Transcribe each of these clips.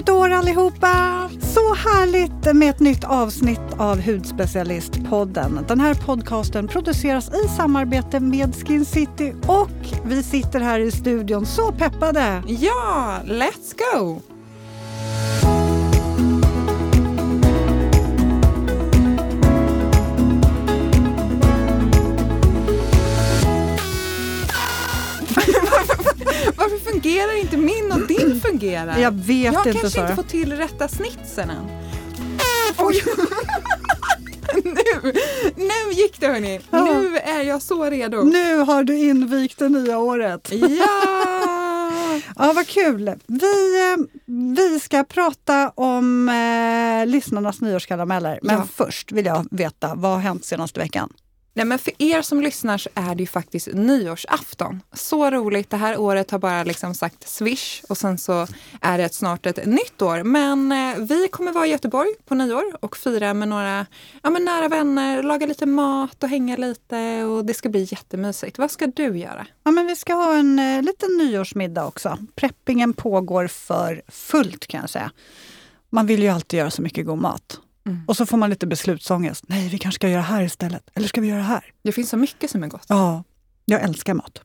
nytt år allihopa! Så härligt med ett nytt avsnitt av Hudspecialistpodden. Den här podcasten produceras i samarbete med Skin City och vi sitter här i studion så peppade. Ja, let's go! Varför fungerar inte min och din fungerar? Jag vet jag inte kanske Sara. inte får till rätta snitsen än. Oj. nu, nu gick det hörni. Ja. Nu är jag så redo. Nu har du invigt det nya året. Ja! Ja, vad kul! Vi, eh, vi ska prata om eh, lyssnarnas nyårskarameller. Men Ja. först vill jag veta, vad har hänt senaste veckan? Nej, men för er som lyssnar så är det ju faktiskt nyårsafton. Så roligt. Det här året har bara liksom sagt swish och sen så är det snart ett nytt år. Men eh, vi kommer vara i Göteborg på nyår och fira med några ja, men nära vänner, laga lite mat och hänga lite och det ska bli jättemysigt. Vad ska du göra? Ja, men vi ska ha en eh, liten nyårsmiddag också. Preppingen pågår för fullt kan jag säga. Man vill ju alltid göra så mycket god mat. Mm. Och så får man lite beslutsångest. Nej, vi kanske ska göra här istället. Eller ska vi göra här? Det finns så mycket som är gott. Ja, jag älskar mat.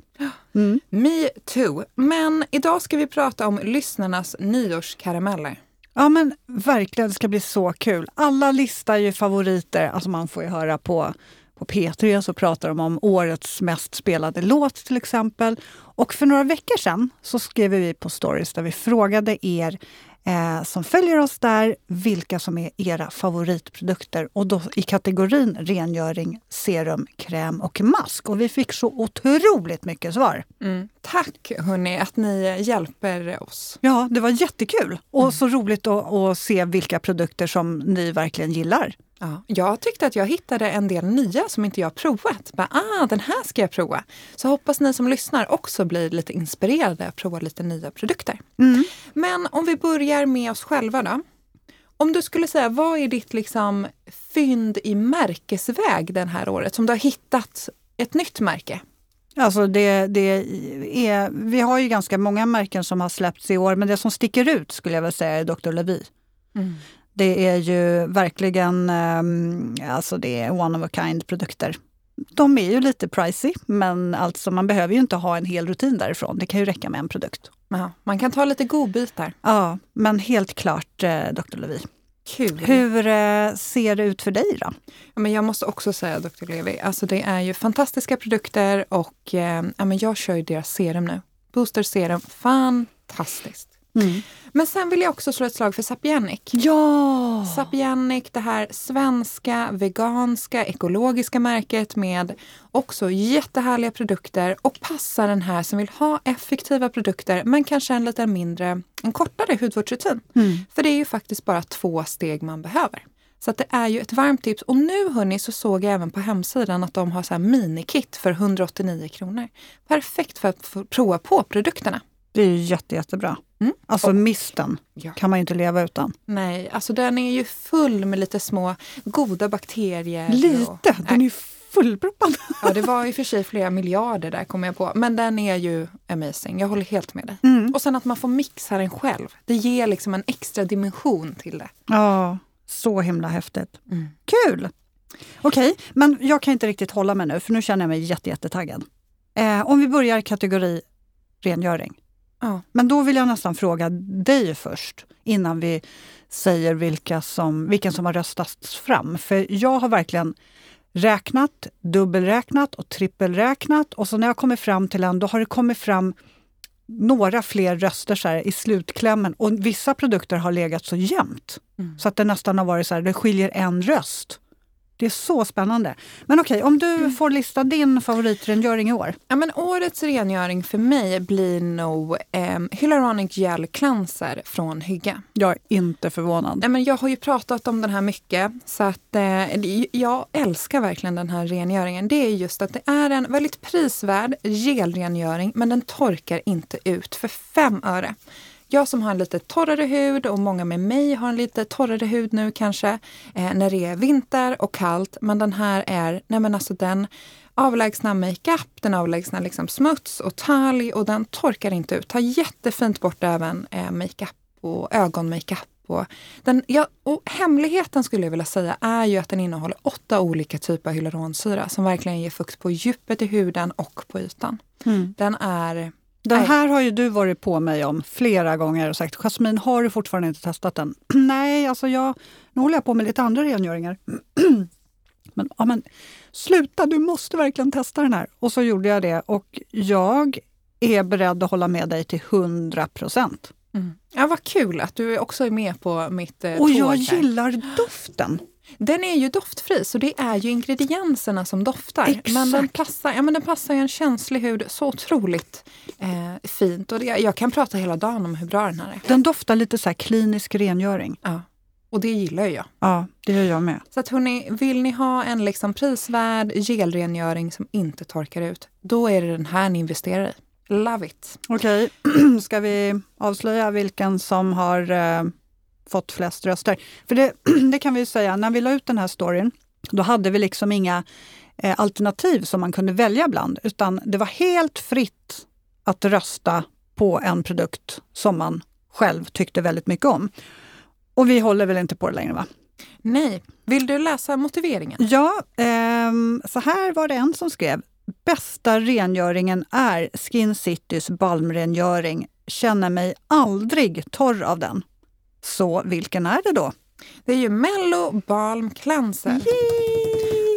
Mm. Me too. Men idag ska vi prata om lyssnarnas nyårskarameller. Ja men verkligen, det ska bli så kul. Alla listar ju favoriter, alltså man får ju höra på, på P3 så pratar de om årets mest spelade låt till exempel. Och för några veckor sedan så skrev vi på stories där vi frågade er eh, som följer oss där vilka som är era favoritprodukter och då i kategorin rengöring, serum, kräm och mask. Och vi fick så otroligt mycket svar. Mm. Tack hörni att ni hjälper oss. Ja, det var jättekul och så roligt att, att se vilka produkter som ni verkligen gillar. Ja, jag tyckte att jag hittade en del nya som inte jag provat. Bara, ah, den här ska jag prova. Så hoppas ni som lyssnar också blir lite inspirerade att prova lite nya produkter. Mm. Men om vi börjar med oss själva då. Om du skulle säga, vad är ditt liksom fynd i märkesväg den här året? Som du har hittat ett nytt märke? Alltså det, det är, vi har ju ganska många märken som har släppts i år men det som sticker ut skulle jag väl säga är Dr. Levi. Det är ju verkligen ehm, alltså det är one of a kind produkter. De är ju lite pricey men alltså man behöver ju inte ha en hel rutin därifrån. Det kan ju räcka med en produkt. Ja, man kan ta lite godbitar. Ja, men helt klart eh, Dr. Levi. Kul. Hur eh, ser det ut för dig då? Ja, men jag måste också säga Dr. Levi, alltså det är ju fantastiska produkter och eh, ja, men jag kör ju deras serum nu. Booster serum, fantastiskt. Men sen vill jag också slå ett slag för Sapienic. Ja! Sapienic, det här svenska, veganska, ekologiska märket med också jättehärliga produkter och passar den här som vill ha effektiva produkter men kanske en lite mindre, en kortare hudvårdsrutin. Mm. För det är ju faktiskt bara två steg man behöver. Så det är ju ett varmt tips. Och nu hörni så såg jag även på hemsidan att de har så här minikit för 189 kronor. Perfekt för att prova på produkterna. Det är ju jätte, jättebra. Mm. Alltså misten Ja. kan man ju inte leva utan. Nej, alltså den är ju full med lite små goda bakterier. Lite, Och, den är ju fullproppad. ja, det var i och för sig flera miljarder där kom jag på. Men den är ju amazing. Jag håller helt med dig. Mm. Och sen att man får mixa den själv. Det ger liksom en extra dimension till det. Ja, så himla häftigt. Mm. Kul! Okej, men jag kan inte riktigt hålla mig nu för nu känner jag mig jätte, jättetaggad. Eh, om vi börjar kategori rengöring. Ja. Men då vill jag nästan fråga dig först innan vi säger vilka som, vilken som har röstats fram. För jag har verkligen räknat, dubbelräknat och trippelräknat och så när jag kommer fram till en, då har det kommit fram några fler röster så här, i slutklämmen och vissa produkter har legat så jämnt. Mm. Så att det nästan har varit så här, det skiljer en röst. Det är så spännande. Men okej, om du Mm. får lista din favoritrengöring i år. Ja, men årets rengöring för mig blir nog eh, Hyaluronic Gel Cleanser från Hygge. Jag är inte förvånad. Nej, men jag har ju pratat om den här mycket så att eh, jag älskar verkligen den här rengöringen. Det är just att det är en väldigt prisvärd gelrengöring men den torkar inte ut för fem öre. Jag som har en lite torrare hud och många med mig har en lite torrare hud nu kanske eh, när det är vinter och kallt. Men den här är, nej men alltså den avlägsnar makeup, den avlägsnar liksom smuts och talg och den torkar inte ut. Tar jättefint bort även eh, makeup och ögonmakeup. Och, den, ja, och hemligheten skulle jag vilja säga är ju att den innehåller åtta olika typer av hyaluronsyra som verkligen ger fukt på djupet i huden och på ytan. Mm. Den är Den här har ju du varit på mig om flera gånger och sagt Jasmin, har du fortfarande inte testat den? Nej, alltså jag, nu håller jag på med lite andra rengöringar. men, ja, men sluta, du måste verkligen testa den här. Och så gjorde jag det och jag är beredd att hålla med dig till 100 procent. Mm. Ja, vad kul att du också är med på mitt eh, Och jag här. gillar doften. Den är ju doftfri, så det är ju ingredienserna som doftar. Exakt. Men den passar, ja, men den passar ju en känslig hud så otroligt eh, fint. Och det, jag kan prata hela dagen om hur bra den här är. Den doftar lite så här klinisk rengöring. Ja. Och det gillar jag. Ja, det gör jag med. Så att hörni, vill ni ha en liksom prisvärd gelrengöring som inte torkar ut, då är det den här ni investerar i. Love it! Okej, ska vi avslöja vilken som har eh, fått flest röster? För det, det kan vi ju säga, när vi la ut den här storyn, då hade vi liksom inga eh, alternativ som man kunde välja bland, utan det var helt fritt att rösta på en produkt som man själv tyckte väldigt mycket om. Och vi håller väl inte på det längre va? Nej, vill du läsa motiveringen? Ja, ehm, så här var det en som skrev. Bästa rengöringen är Skin Citys balmrengöring. Känner mig aldrig torr av den. Så vilken är det då? Det är ju Mello Balm Cleanser.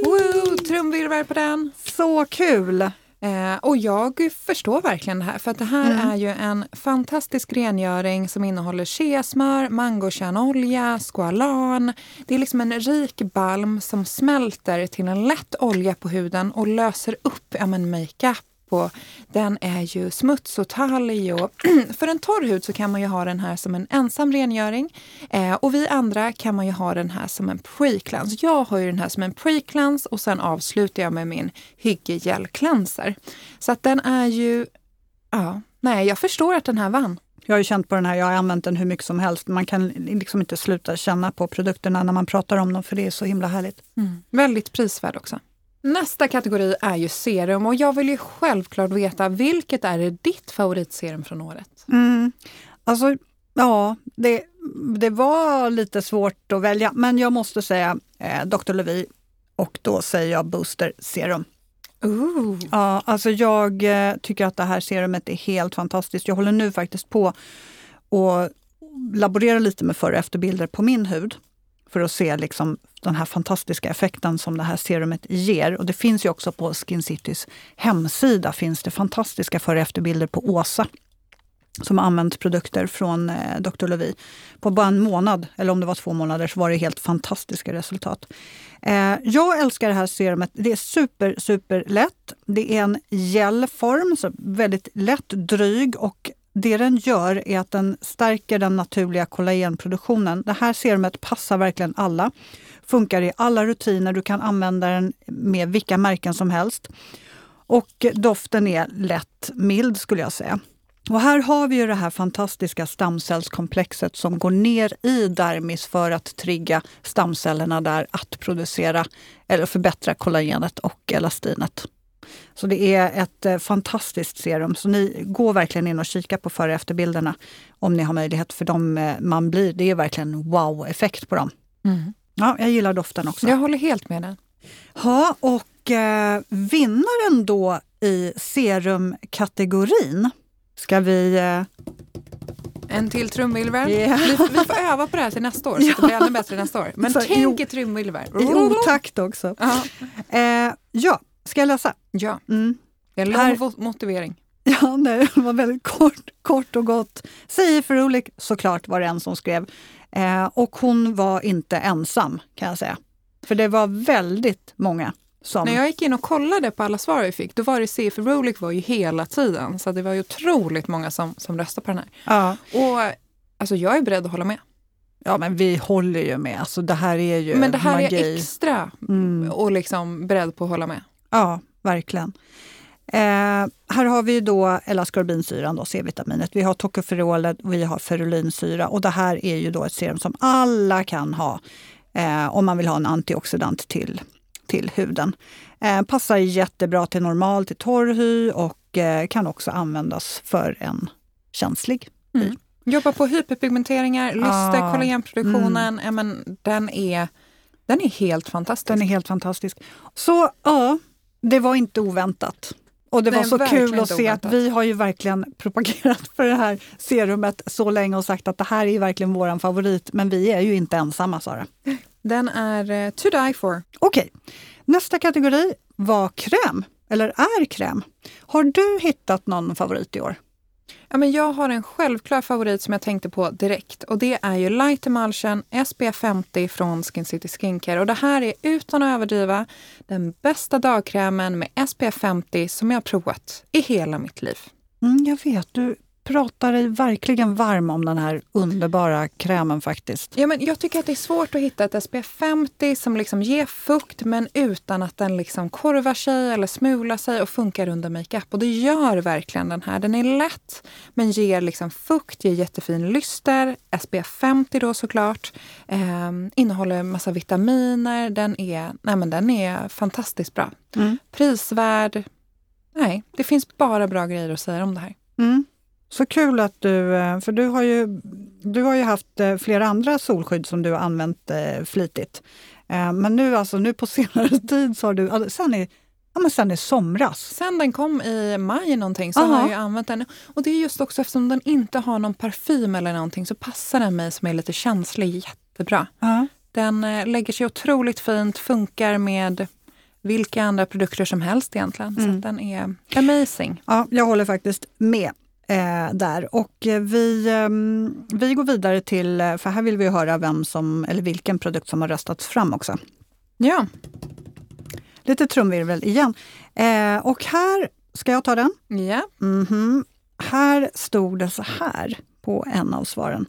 Woo, trumvirvel på den! Så kul! Eh, och jag förstår verkligen det här, för att det här Mm. är ju en fantastisk rengöring som innehåller cheasmör, mangokärnolja, squalan. Det är liksom en rik balm som smälter till en lätt olja på huden och löser upp ja, makeup. Och den är ju smuts och talg. Och för en torr hud så kan man ju ha den här som en ensam rengöring. Eh, och vi andra kan man ju ha den här som en pre-cleanse. Jag har ju den här som en pre-cleanse och sen avslutar jag med min Hygge cleanser. Så att den är ju... Ja, nej, jag förstår att den här vann. Jag har ju känt på den här, jag har använt den hur mycket som helst. Man kan liksom inte sluta känna på produkterna när man pratar om dem, för det är så himla härligt. Väldigt prisvärd också. Nästa kategori är ju serum och jag vill ju självklart veta vilket är ditt favoritserum från året? Mm. Alltså, ja, det, det var lite svårt att välja, men jag måste säga eh, Dr. Levi och då säger jag Booster Serum. Ooh. Ja, alltså jag eh, tycker att det här serumet är helt fantastiskt. Jag håller nu faktiskt på och laborera lite med före och efterbilder på min hud för att se liksom den här fantastiska effekten som det här serumet ger. Och det finns ju också på Skin Citys hemsida finns det fantastiska före och efterbilder på Åsa som har använt produkter från eh, Dr. Lovi. På bara en månad, eller om det var två månader, så var det helt fantastiska resultat. Eh, jag älskar det här serumet. Det är super, super lätt. Det är en gelform, så väldigt lätt, dryg och det den gör är att den stärker den naturliga kollagenproduktionen. Det här serumet passar verkligen alla. Funkar i alla rutiner. Du kan använda den med vilka märken som helst. Och doften är lätt mild skulle jag säga. Och här har vi ju det här fantastiska stamcellskomplexet som går ner i dermis för att trigga stamcellerna där att producera eller förbättra kollagenet och elastinet. Så det är ett eh, fantastiskt serum. Så ni går verkligen in och kika på före och efterbilderna om ni har möjlighet. För de eh, man blir, det är verkligen wow-effekt på dem. Mm. Ja, jag gillar doften också. Jag håller helt med dig. Ja, och eh, vinnaren då i serumkategorin ska vi... Eh, En till trumvirvel. Yeah. Vi, vi får öva på det här till nästa år så att det blir ännu bättre nästa år. Men Så, tänk jo. ett trumvirvel. I otakt också. Ja. Eh, ja, ska jag läsa? ja, Mm. det är en lång Här- motivering. Ja, nej, det var väldigt kort, kort och gott. Säger för roligt, såklart var det en som skrev. Eh, och hon var inte ensam kan jag säga. För det var väldigt många som... När jag gick in och kollade på alla svar vi fick, då var det C för Rolik var ju hela tiden. Så det var ju otroligt många som, som röstade på den här. Ja, Och alltså jag är beredd att hålla med. ja, men vi håller ju med. Alltså, det här är ju Men det här magi. är extra Mm. och liksom beredd på att hålla med. Ja, verkligen. Eh, här har vi då L-ascorbinsyran, då, C-vitaminet. Vi har tocopherolet och vi har ferulinsyra. Och det här är ju då ett serum som alla kan ha eh, om man vill ha en antioxidant till, till huden. Eh, passar jättebra till normal, till torr hy och eh, kan också användas för en känslig hy. Mm. Jobbar på hyperpigmenteringar, lyster, Ah. kollagenproduktionen. Ja, men den, är, den är helt fantastisk. Den är helt fantastisk. Så ja, det var inte oväntat. Och det Nej, var så kul att se att vi har ju verkligen propagerat för det här serumet så länge och sagt att det här är verkligen våran favorit. Men vi är ju inte ensamma Sara. Den är eh, to die for. Okej, nästa kategori var kräm, eller är kräm. Har du hittat någon favorit i år? Ja, men jag har en självklar favorit som jag tänkte på direkt och det är ju Light Emulsion SPF 50 från Skin City Skincare. Och det här är utan att överdriva den bästa dagkrämen med SPF 50 som jag har provat i hela mitt liv. Mm, jag vet, du pratar dig verkligen varm om den här underbara krämen faktiskt. Ja, men jag tycker att det är svårt att hitta ett SPF 50 som liksom ger fukt men utan att den liksom korvar sig eller smular sig och funkar under makeup. Och det gör verkligen den här. Den är lätt men ger liksom fukt, ger jättefin lyster. SPF 50 då såklart. Eh, innehåller massa vitaminer. Den är, nej men den är fantastiskt bra. Mm. Prisvärd. Nej, det finns bara bra grejer att säga om det här. Mm. Så kul att du, eh, för du har ju, du har ju haft eh, flera andra solskydd som du har använt eh, flitigt. Men nu, alltså, nu på senare tid så har du, alltså, sen i, ja, men sen i somras. Sen den kom i maj någonting så Aha. har jag använt den. Och det är just också eftersom den inte har någon parfym eller någonting så passar den mig som är lite känslig jättebra. Ja. Den lägger sig otroligt fint, funkar med vilka andra produkter som helst egentligen. Så Mm. att den är amazing. Ja, jag håller faktiskt med eh, där. Och eh, vi, ehm, vi går vidare till, eh, för här vill vi höra vem som, eller vilken produkt som har röstats fram också. Ja, Lite trumvirvel igen. Eh, och här, ska jag ta den? ja. Mhm. Här stod det så här på en av svaren.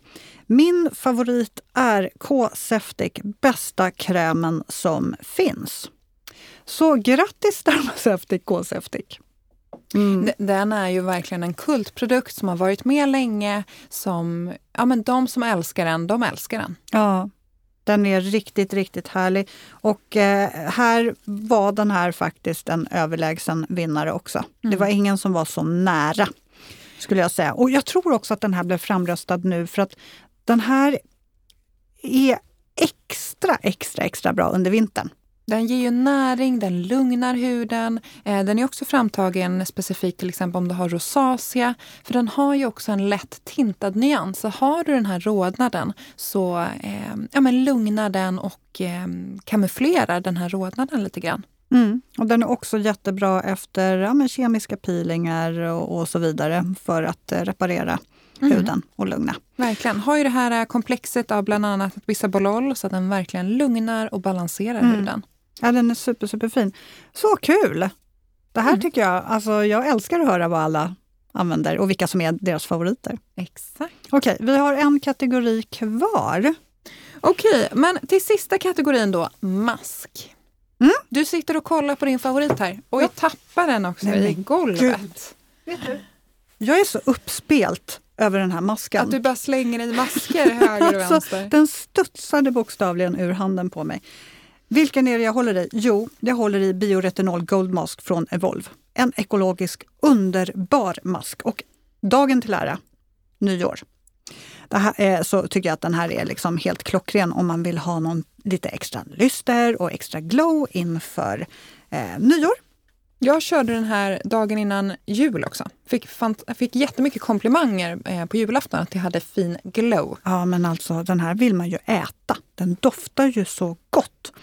Min favorit är K-Septic, bästa krämen som finns. Så grattis Dermaceutic K-Septic! Mm. Den är ju verkligen en kultprodukt som har varit med länge. Som, ja, men de som älskar den, de älskar den. Ja, den är riktigt, riktigt härlig. Och eh, här var den här faktiskt en överlägsen vinnare också. Det var ingen som var så nära, skulle jag säga. Och jag tror också att den här blev framröstad nu för att den här är extra, extra, extra bra under vintern. Den ger ju näring, den lugnar huden. Eh, den är också framtagen specifikt till exempel om du har rosacea. För den har ju också en lätt tintad nyans. Så har du den här rodnaden så eh, ja, men lugnar den och eh, kamouflerar den här rodnaden lite grann. Mm. Och den är också jättebra efter ja, kemiska peelingar och, och så vidare för att eh, reparera huden och lugna. Verkligen. Har ju det här eh, komplexet av bland annat bisabolol så att den verkligen lugnar och balanserar Mm. huden. Ja, den är super, superfin. Så kul! Det här Mm. tycker jag, alltså jag älskar att höra vad alla använder och vilka som är deras favoriter. Exakt. Okej, vi har en kategori kvar. Okej, men till sista kategorin då, mask. Mm. Du sitter och kollar på din favorit här. och jag tappar den också Nej, i golvet. Jag är så uppspelt över den här masken. Att du bara slänger i masker höger och Alltså, vänster. den studsade bokstavligen ur handen på mig. Vilken är det jag håller i? Jo, jag håller i Bioretinol Gold Mask från Evolve. En ekologisk underbar mask. Och dagen till ära, nyår. Här är, så tycker jag att den här är liksom helt klockren om man vill ha någon lite extra lyster och extra glow inför eh, nyår. Jag körde den här dagen innan jul också. Fick, fant- fick jättemycket komplimanger eh, på julafton att jag hade fin glow. Ja, men alltså den här vill man ju äta. Den doftar ju så gott.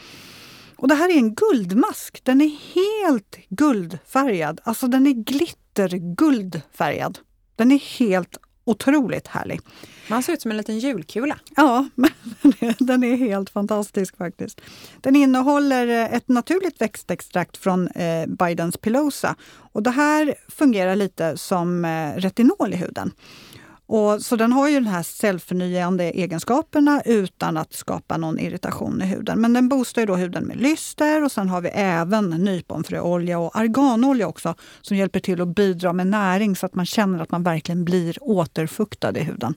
Och det här är en guldmask. Den är helt guldfärgad. Alltså den är glitterguldfärgad. Den är helt otroligt härlig. Man ser ut som en liten julkula. Ja, men den är, den är helt fantastisk faktiskt. Den innehåller eh, ett naturligt växtextrakt från eh, Bidens pilosa. Och det här fungerar lite som eh, retinol i huden. Och, så den har ju den här cellförnyande egenskaperna utan att skapa någon irritation i huden. Men den boostar ju då huden med lyster och sen har vi även nyponfröolja och arganolja också som hjälper till att bidra med näring så att man känner att man verkligen blir återfuktad i huden.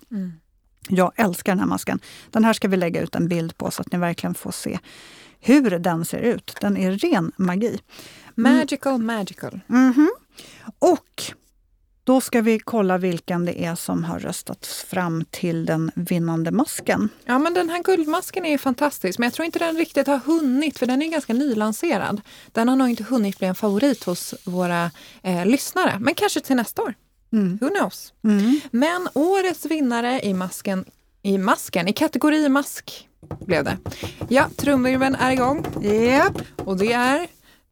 Jag älskar den här masken. Den här ska vi lägga ut en bild på så att ni verkligen får se hur den ser ut. Den är ren magi. Magical, magical. Mhm. Och Då ska vi kolla vilken det är som har röstats fram till den vinnande masken. Ja, men den här guldmasken är ju fantastisk, men jag tror inte den riktigt har hunnit, för den är ganska nylanserad. Den har nog inte hunnit bli en favorit hos våra eh, lyssnare, men kanske till nästa år. Mm. Who knows? Mm. Men årets vinnare i masken, i masken, i kategori mask blev det. Ja, trumvirveln är igång Japp. och det är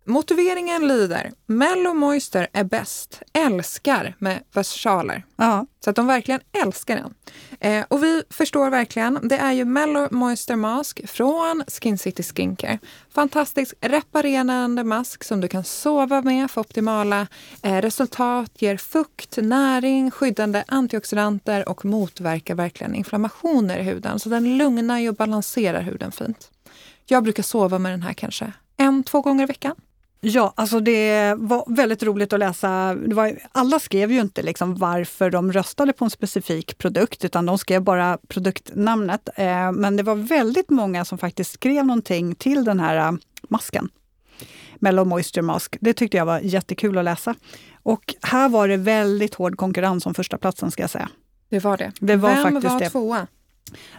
Motiveringen lyder Mello Moister är bäst, älskar med versaler. Ja. Så att de verkligen älskar den. Eh, och vi förstår verkligen, det är ju Mellow Moisture Mask från Skin City Skincare. Fantastisk reparerande mask som du kan sova med för optimala eh, resultat, ger fukt, näring, skyddande antioxidanter och motverkar verkligen inflammationer i huden. Så den lugnar ju och balanserar huden fint. Jag brukar sova med den här kanske en, två gånger i veckan. Ja, alltså det var väldigt roligt att läsa. Var, alla skrev ju inte liksom varför de röstade på en specifik produkt, utan de skrev bara produktnamnet. Eh, men det var väldigt många som faktiskt skrev någonting till den här eh, masken. Mellow Moisture Mask. Det tyckte jag var jättekul att läsa. Och här var det väldigt hård konkurrens om första platsen ska jag säga. Det var det. Det var Vem var det. tvåa?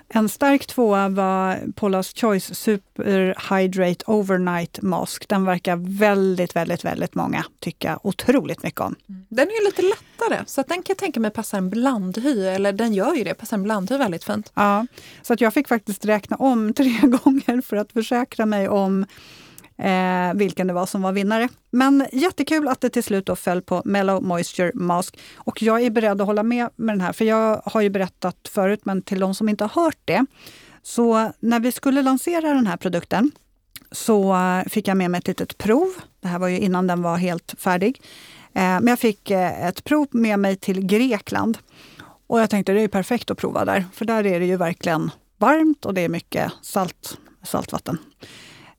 En stark tvåa var Paula's Choice Super Hydrate Overnight Mask. Den verkar väldigt, väldigt, väldigt många tycka otroligt mycket om. Den är ju lite lättare, så att den kan jag tänka mig passar en blandhy, eller den gör ju det, passar en blandhy väldigt fint. Ja, så att jag fick faktiskt räkna om tre gånger för att försäkra mig om eh, vilken det var som var vinnare. Men jättekul att det till slut då föll på Mellow Moisture Mask. Och jag är beredd att hålla med med den här, för jag har ju berättat förut, men till de som inte har hört det. Så när vi skulle lansera den här produkten så fick jag med mig ett litet prov. Det här var ju innan den var helt färdig. Eh, Men jag fick eh, ett prov med mig till Grekland. Och jag tänkte det är ju perfekt att prova där, för där är det ju verkligen varmt och det är mycket salt, saltvatten.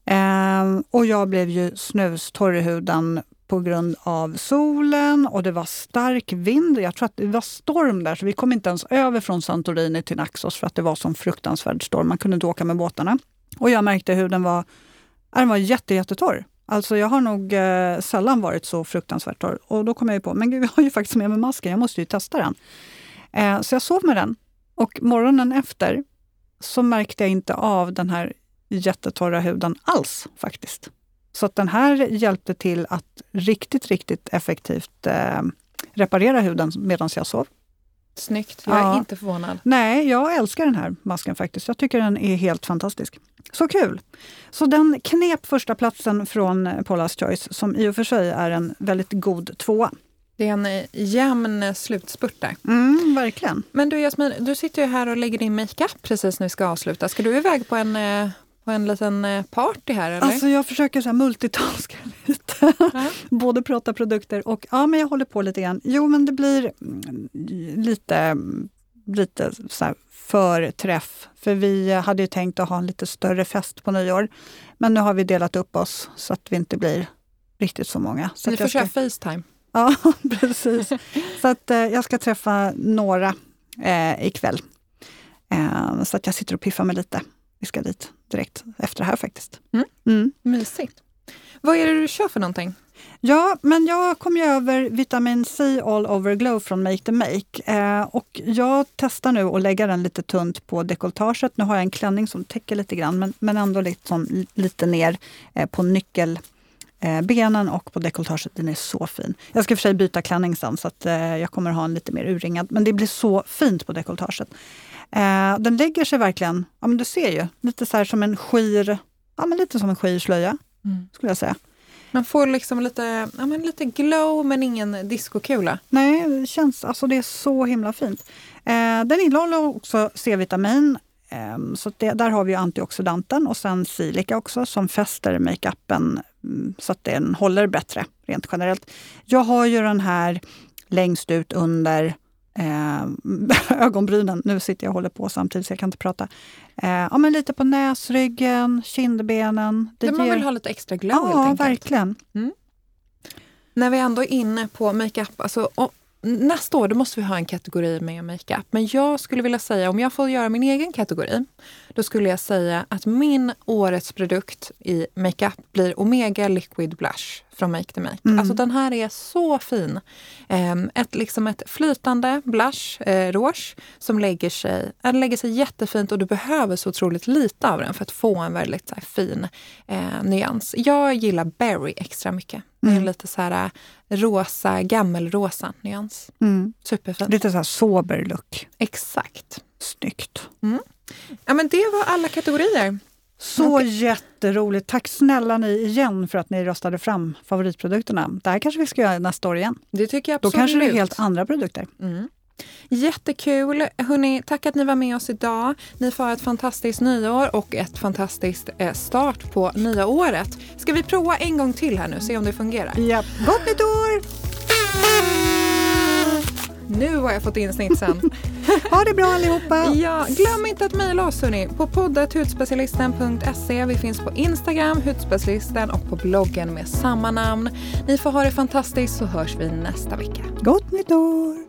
Eh, och jag blev ju snustorr i huden på grund av solen och det var stark vind. Jag tror att det var storm där, så vi kom inte ens över från Santorini till Naxos för att det var sån fruktansvärd storm. Man kunde inte åka med båtarna. Och jag märkte hur den var, den var jätte, jättetorr. Alltså jag har nog eh, sällan varit så fruktansvärt torr. Och då kom jag ju på, men gud, jag har ju faktiskt med mig masken, jag måste ju testa den. Eh, så jag sov med den. Och morgonen efter så märkte jag inte av den här jättetorra huden alls faktiskt. Så att den här hjälpte till att riktigt, riktigt effektivt eh, reparera huden medan jag sov. Snyggt, jag är Ja. inte förvånad. Nej, jag älskar den här masken faktiskt. Jag tycker den är helt fantastisk. Så kul! Så den knep första platsen från Paula's Choice, som i och för sig är en väldigt god tvåa. Det är en eh, jämn eh, slutspurt där. Mm, verkligen. Men du Jasmin, du sitter ju här och lägger din makeup precis när vi ska avsluta. Ska du iväg på en, på en liten eh, party här eller? Alltså jag försöker så här multitaska lite. Ja. Både prata produkter och ja, men jag håller på lite grann. Jo, men det blir mm, lite, lite så här förträff. För vi hade ju tänkt att ha en lite större fest på nyår. Men nu har vi delat upp oss så att vi inte blir riktigt så många. Så Ni får ska, köra Facetime. Ja, precis. Så att eh, jag ska träffa några eh, ikväll. Eh, så att jag sitter och piffar mig lite. Vi ska dit direkt efter det här faktiskt. Mm. Mm. Mysigt. Vad är det du kör för någonting? Ja, men jag kom ju över vitamin C All Over Glow från Make the Make. Eh, och jag testar nu att lägga den lite tunt på dekolletaget. Nu har jag en klänning som täcker lite grann, men, men ändå liksom lite ner eh, på nyckel eh, och på dekolletaget. Den är så fin. Jag ska för sig byta klänning sen så att eh, jag kommer ha en lite mer urringad. Men det blir så fint på dekolletaget. Eh, den lägger sig verkligen, ja men du ser ju, lite så här som en skir, ja men lite som en skirslöja skulle jag säga. Man får liksom lite, ja, men lite glow men ingen diskokula. Nej, det känns, alltså det är så himla fint. Eh, den innehåller också C-vitamin. Eh, så det, där har vi antioxidanten och sen silika också som fäster makeupen mm, så att den håller bättre rent generellt. Jag har ju den här längst ut under eh, ögonbrynen. Nu sitter jag och håller på samtidigt så jag kan inte prata. Eh, ja, men lite på näsryggen, kindbenen. Det man ger- vill ha lite extra glow helt Ja, enkelt. verkligen. När vi ändå är inne på makeup, alltså, och nästa år då måste vi ha en kategori med makeup. Men jag skulle vilja säga, om jag får göra min egen kategori, då skulle jag säga att min årets produkt i makeup blir Omega Liquid Blush från Make the Make. Mm. Alltså den här är så fin. Ehm, ett, liksom ett flytande blush, eh, rouge, som lägger sig, den lägger sig jättefint och du behöver så otroligt lite av den för att få en väldigt här, fin eh, nyans. Jag gillar berry extra mycket. Det är Mm. lite så här eh, rosa, gammelrosa nyans. Mm. Superfin. Lite så här sober look. Exakt. Snyggt. Ja men det var alla kategorier. Så jätteroligt. Tack snälla ni igen för att ni röstade fram favoritprodukterna. Det här kanske vi ska göra nästa år igen. Det tycker jag Då absolut. kanske det är helt andra produkter. Mm. Jättekul! Hörrni, tack att ni var med oss idag. Ni får ha ett fantastiskt nyår och ett fantastiskt eh, start på nya året. Ska vi prova en gång till här nu, se om det fungerar? Ja. Gott nytt år! Nu har jag fått in snitsen. Ha det bra allihopa! Ja, glöm inte att mejla oss hörni, på poddet hudspecialisten.se. Vi finns på Instagram, hudspecialisten och på bloggen med samma namn. Ni får ha det fantastiskt så hörs vi nästa vecka. Gott nytt år!